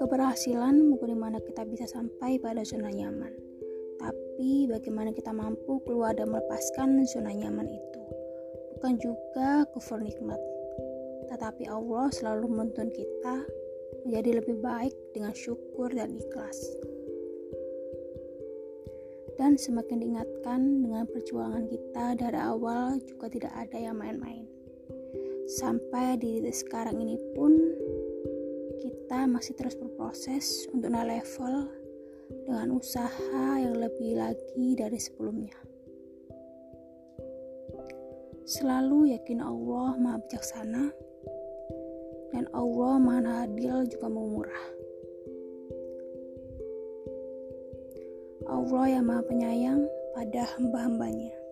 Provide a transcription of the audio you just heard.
Keberhasilan bukan di mana kita bisa sampai pada zona nyaman, tapi bagaimana kita mampu keluar dan melepaskan zona nyaman itu. Bukan juga kufur nikmat, tetapi Allah selalu menuntun kita menjadi lebih baik dengan syukur dan ikhlas. Dan semakin diingatkan dengan perjuangan kita dari awal juga tidak ada yang main-main. Sampai di sekarang ini pun kita masih terus berproses untuk naik level dengan usaha yang lebih lagi dari sebelumnya. Selalu yakin Allah Maha Bijaksana dan Allah Maha Adil juga murah. Allah yang Maha Penyayang pada hamba-hambanya.